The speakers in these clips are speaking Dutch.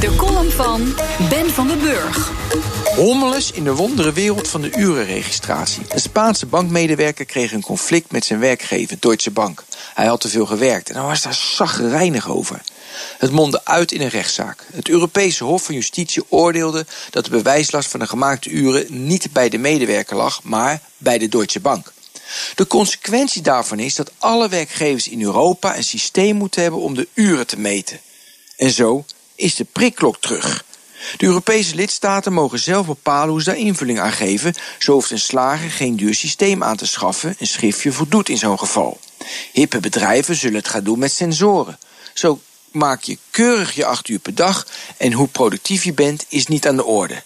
De column van Ben van den Burg. Hommeles in de wondere wereld van de urenregistratie. Een Spaanse bankmedewerker kreeg een conflict met zijn werkgever, Deutsche Bank. Hij had te veel gewerkt en hij was daar zagrijnig over. Het mondde uit in een rechtszaak. Het Europese Hof van Justitie oordeelde dat de bewijslast van de gemaakte uren niet bij de medewerker lag, maar bij de Deutsche Bank. De consequentie daarvan is dat alle werkgevers in Europa een systeem moeten hebben om de uren te meten. En zo is de prikklok terug. De Europese lidstaten mogen zelf bepalen hoe ze daar invulling aan geven. Zo hoeft een slager geen duur systeem aan te schaffen. Een schriftje voldoet in zo'n geval. Hippe bedrijven zullen het gaan doen met sensoren. Zo maak je keurig je acht uur per dag en hoe productief je bent is niet aan de orde.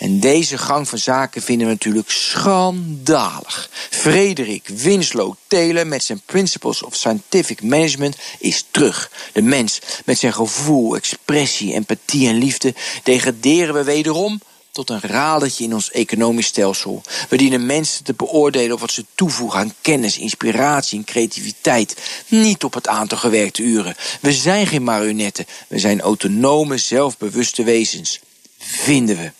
En deze gang van zaken vinden we natuurlijk schandalig. Frederik Winslow Taylor met zijn Principles of Scientific Management is terug. De mens met zijn gevoel, expressie, empathie en liefde degraderen we wederom tot een radertje in ons economisch stelsel. We dienen mensen te beoordelen op wat ze toevoegen aan kennis, inspiratie en creativiteit. Niet op het aantal gewerkte uren. We zijn geen marionetten. We zijn autonome, zelfbewuste wezens. Vinden we.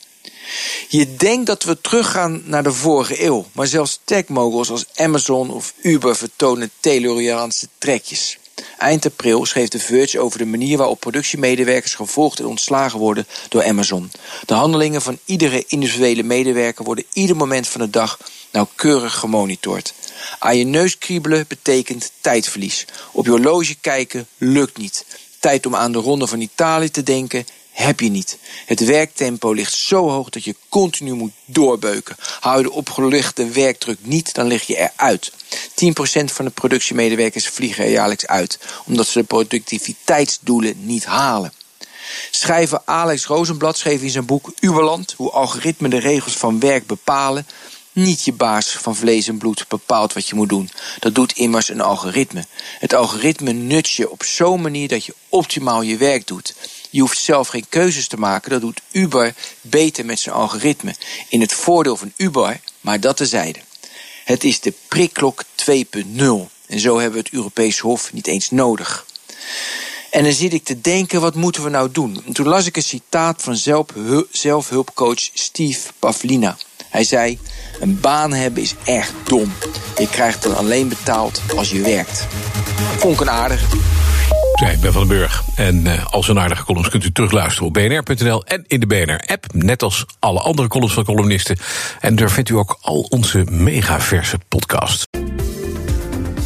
Je denkt dat we teruggaan naar de vorige eeuw, maar zelfs techmoguls als Amazon of Uber vertonen Tayloriaanse trekjes. Eind april schreef The Verge over de manier waarop productiemedewerkers gevolgd en ontslagen worden door Amazon. De handelingen van iedere individuele medewerker worden ieder moment van de dag nauwkeurig gemonitord. Aan je neus kriebelen betekent tijdverlies. Op je horloge kijken lukt niet. Tijd om aan de ronde van Italië te denken heb je niet. Het werktempo ligt zo hoog dat je continu moet doorbeuken. Hou je de opgelegde werkdruk niet, dan lig je eruit. 10% van de productiemedewerkers vliegen jaarlijks uit, omdat ze de productiviteitsdoelen niet halen. Schrijver Alex Rozenblad schreef in zijn boek Uberland hoe algoritmen de regels van werk bepalen. Niet je baas van vlees en bloed bepaalt wat je moet doen. Dat doet immers een algoritme. Het algoritme nut je op zo'n manier dat je optimaal je werk doet. Je hoeft zelf geen keuzes te maken. Dat doet Uber beter met zijn algoritme. In het voordeel van Uber, maar dat tezijde. Het is de prikklok 2.0. En zo hebben we het Europees Hof niet eens nodig. En dan zit ik te denken, wat moeten we nou doen? En toen las ik een citaat van zelfhulpcoach Steve Pavlina. Hij zei, een baan hebben is echt dom. Je krijgt dan alleen betaald als je werkt. Vond ik een aardige. Zij Ben van den Burg. En uh, als een aardige columns kunt u terugluisteren op bnr.nl en in de BNR-app. Net als alle andere columns van columnisten. En daar vindt u ook al onze mega verse podcasts.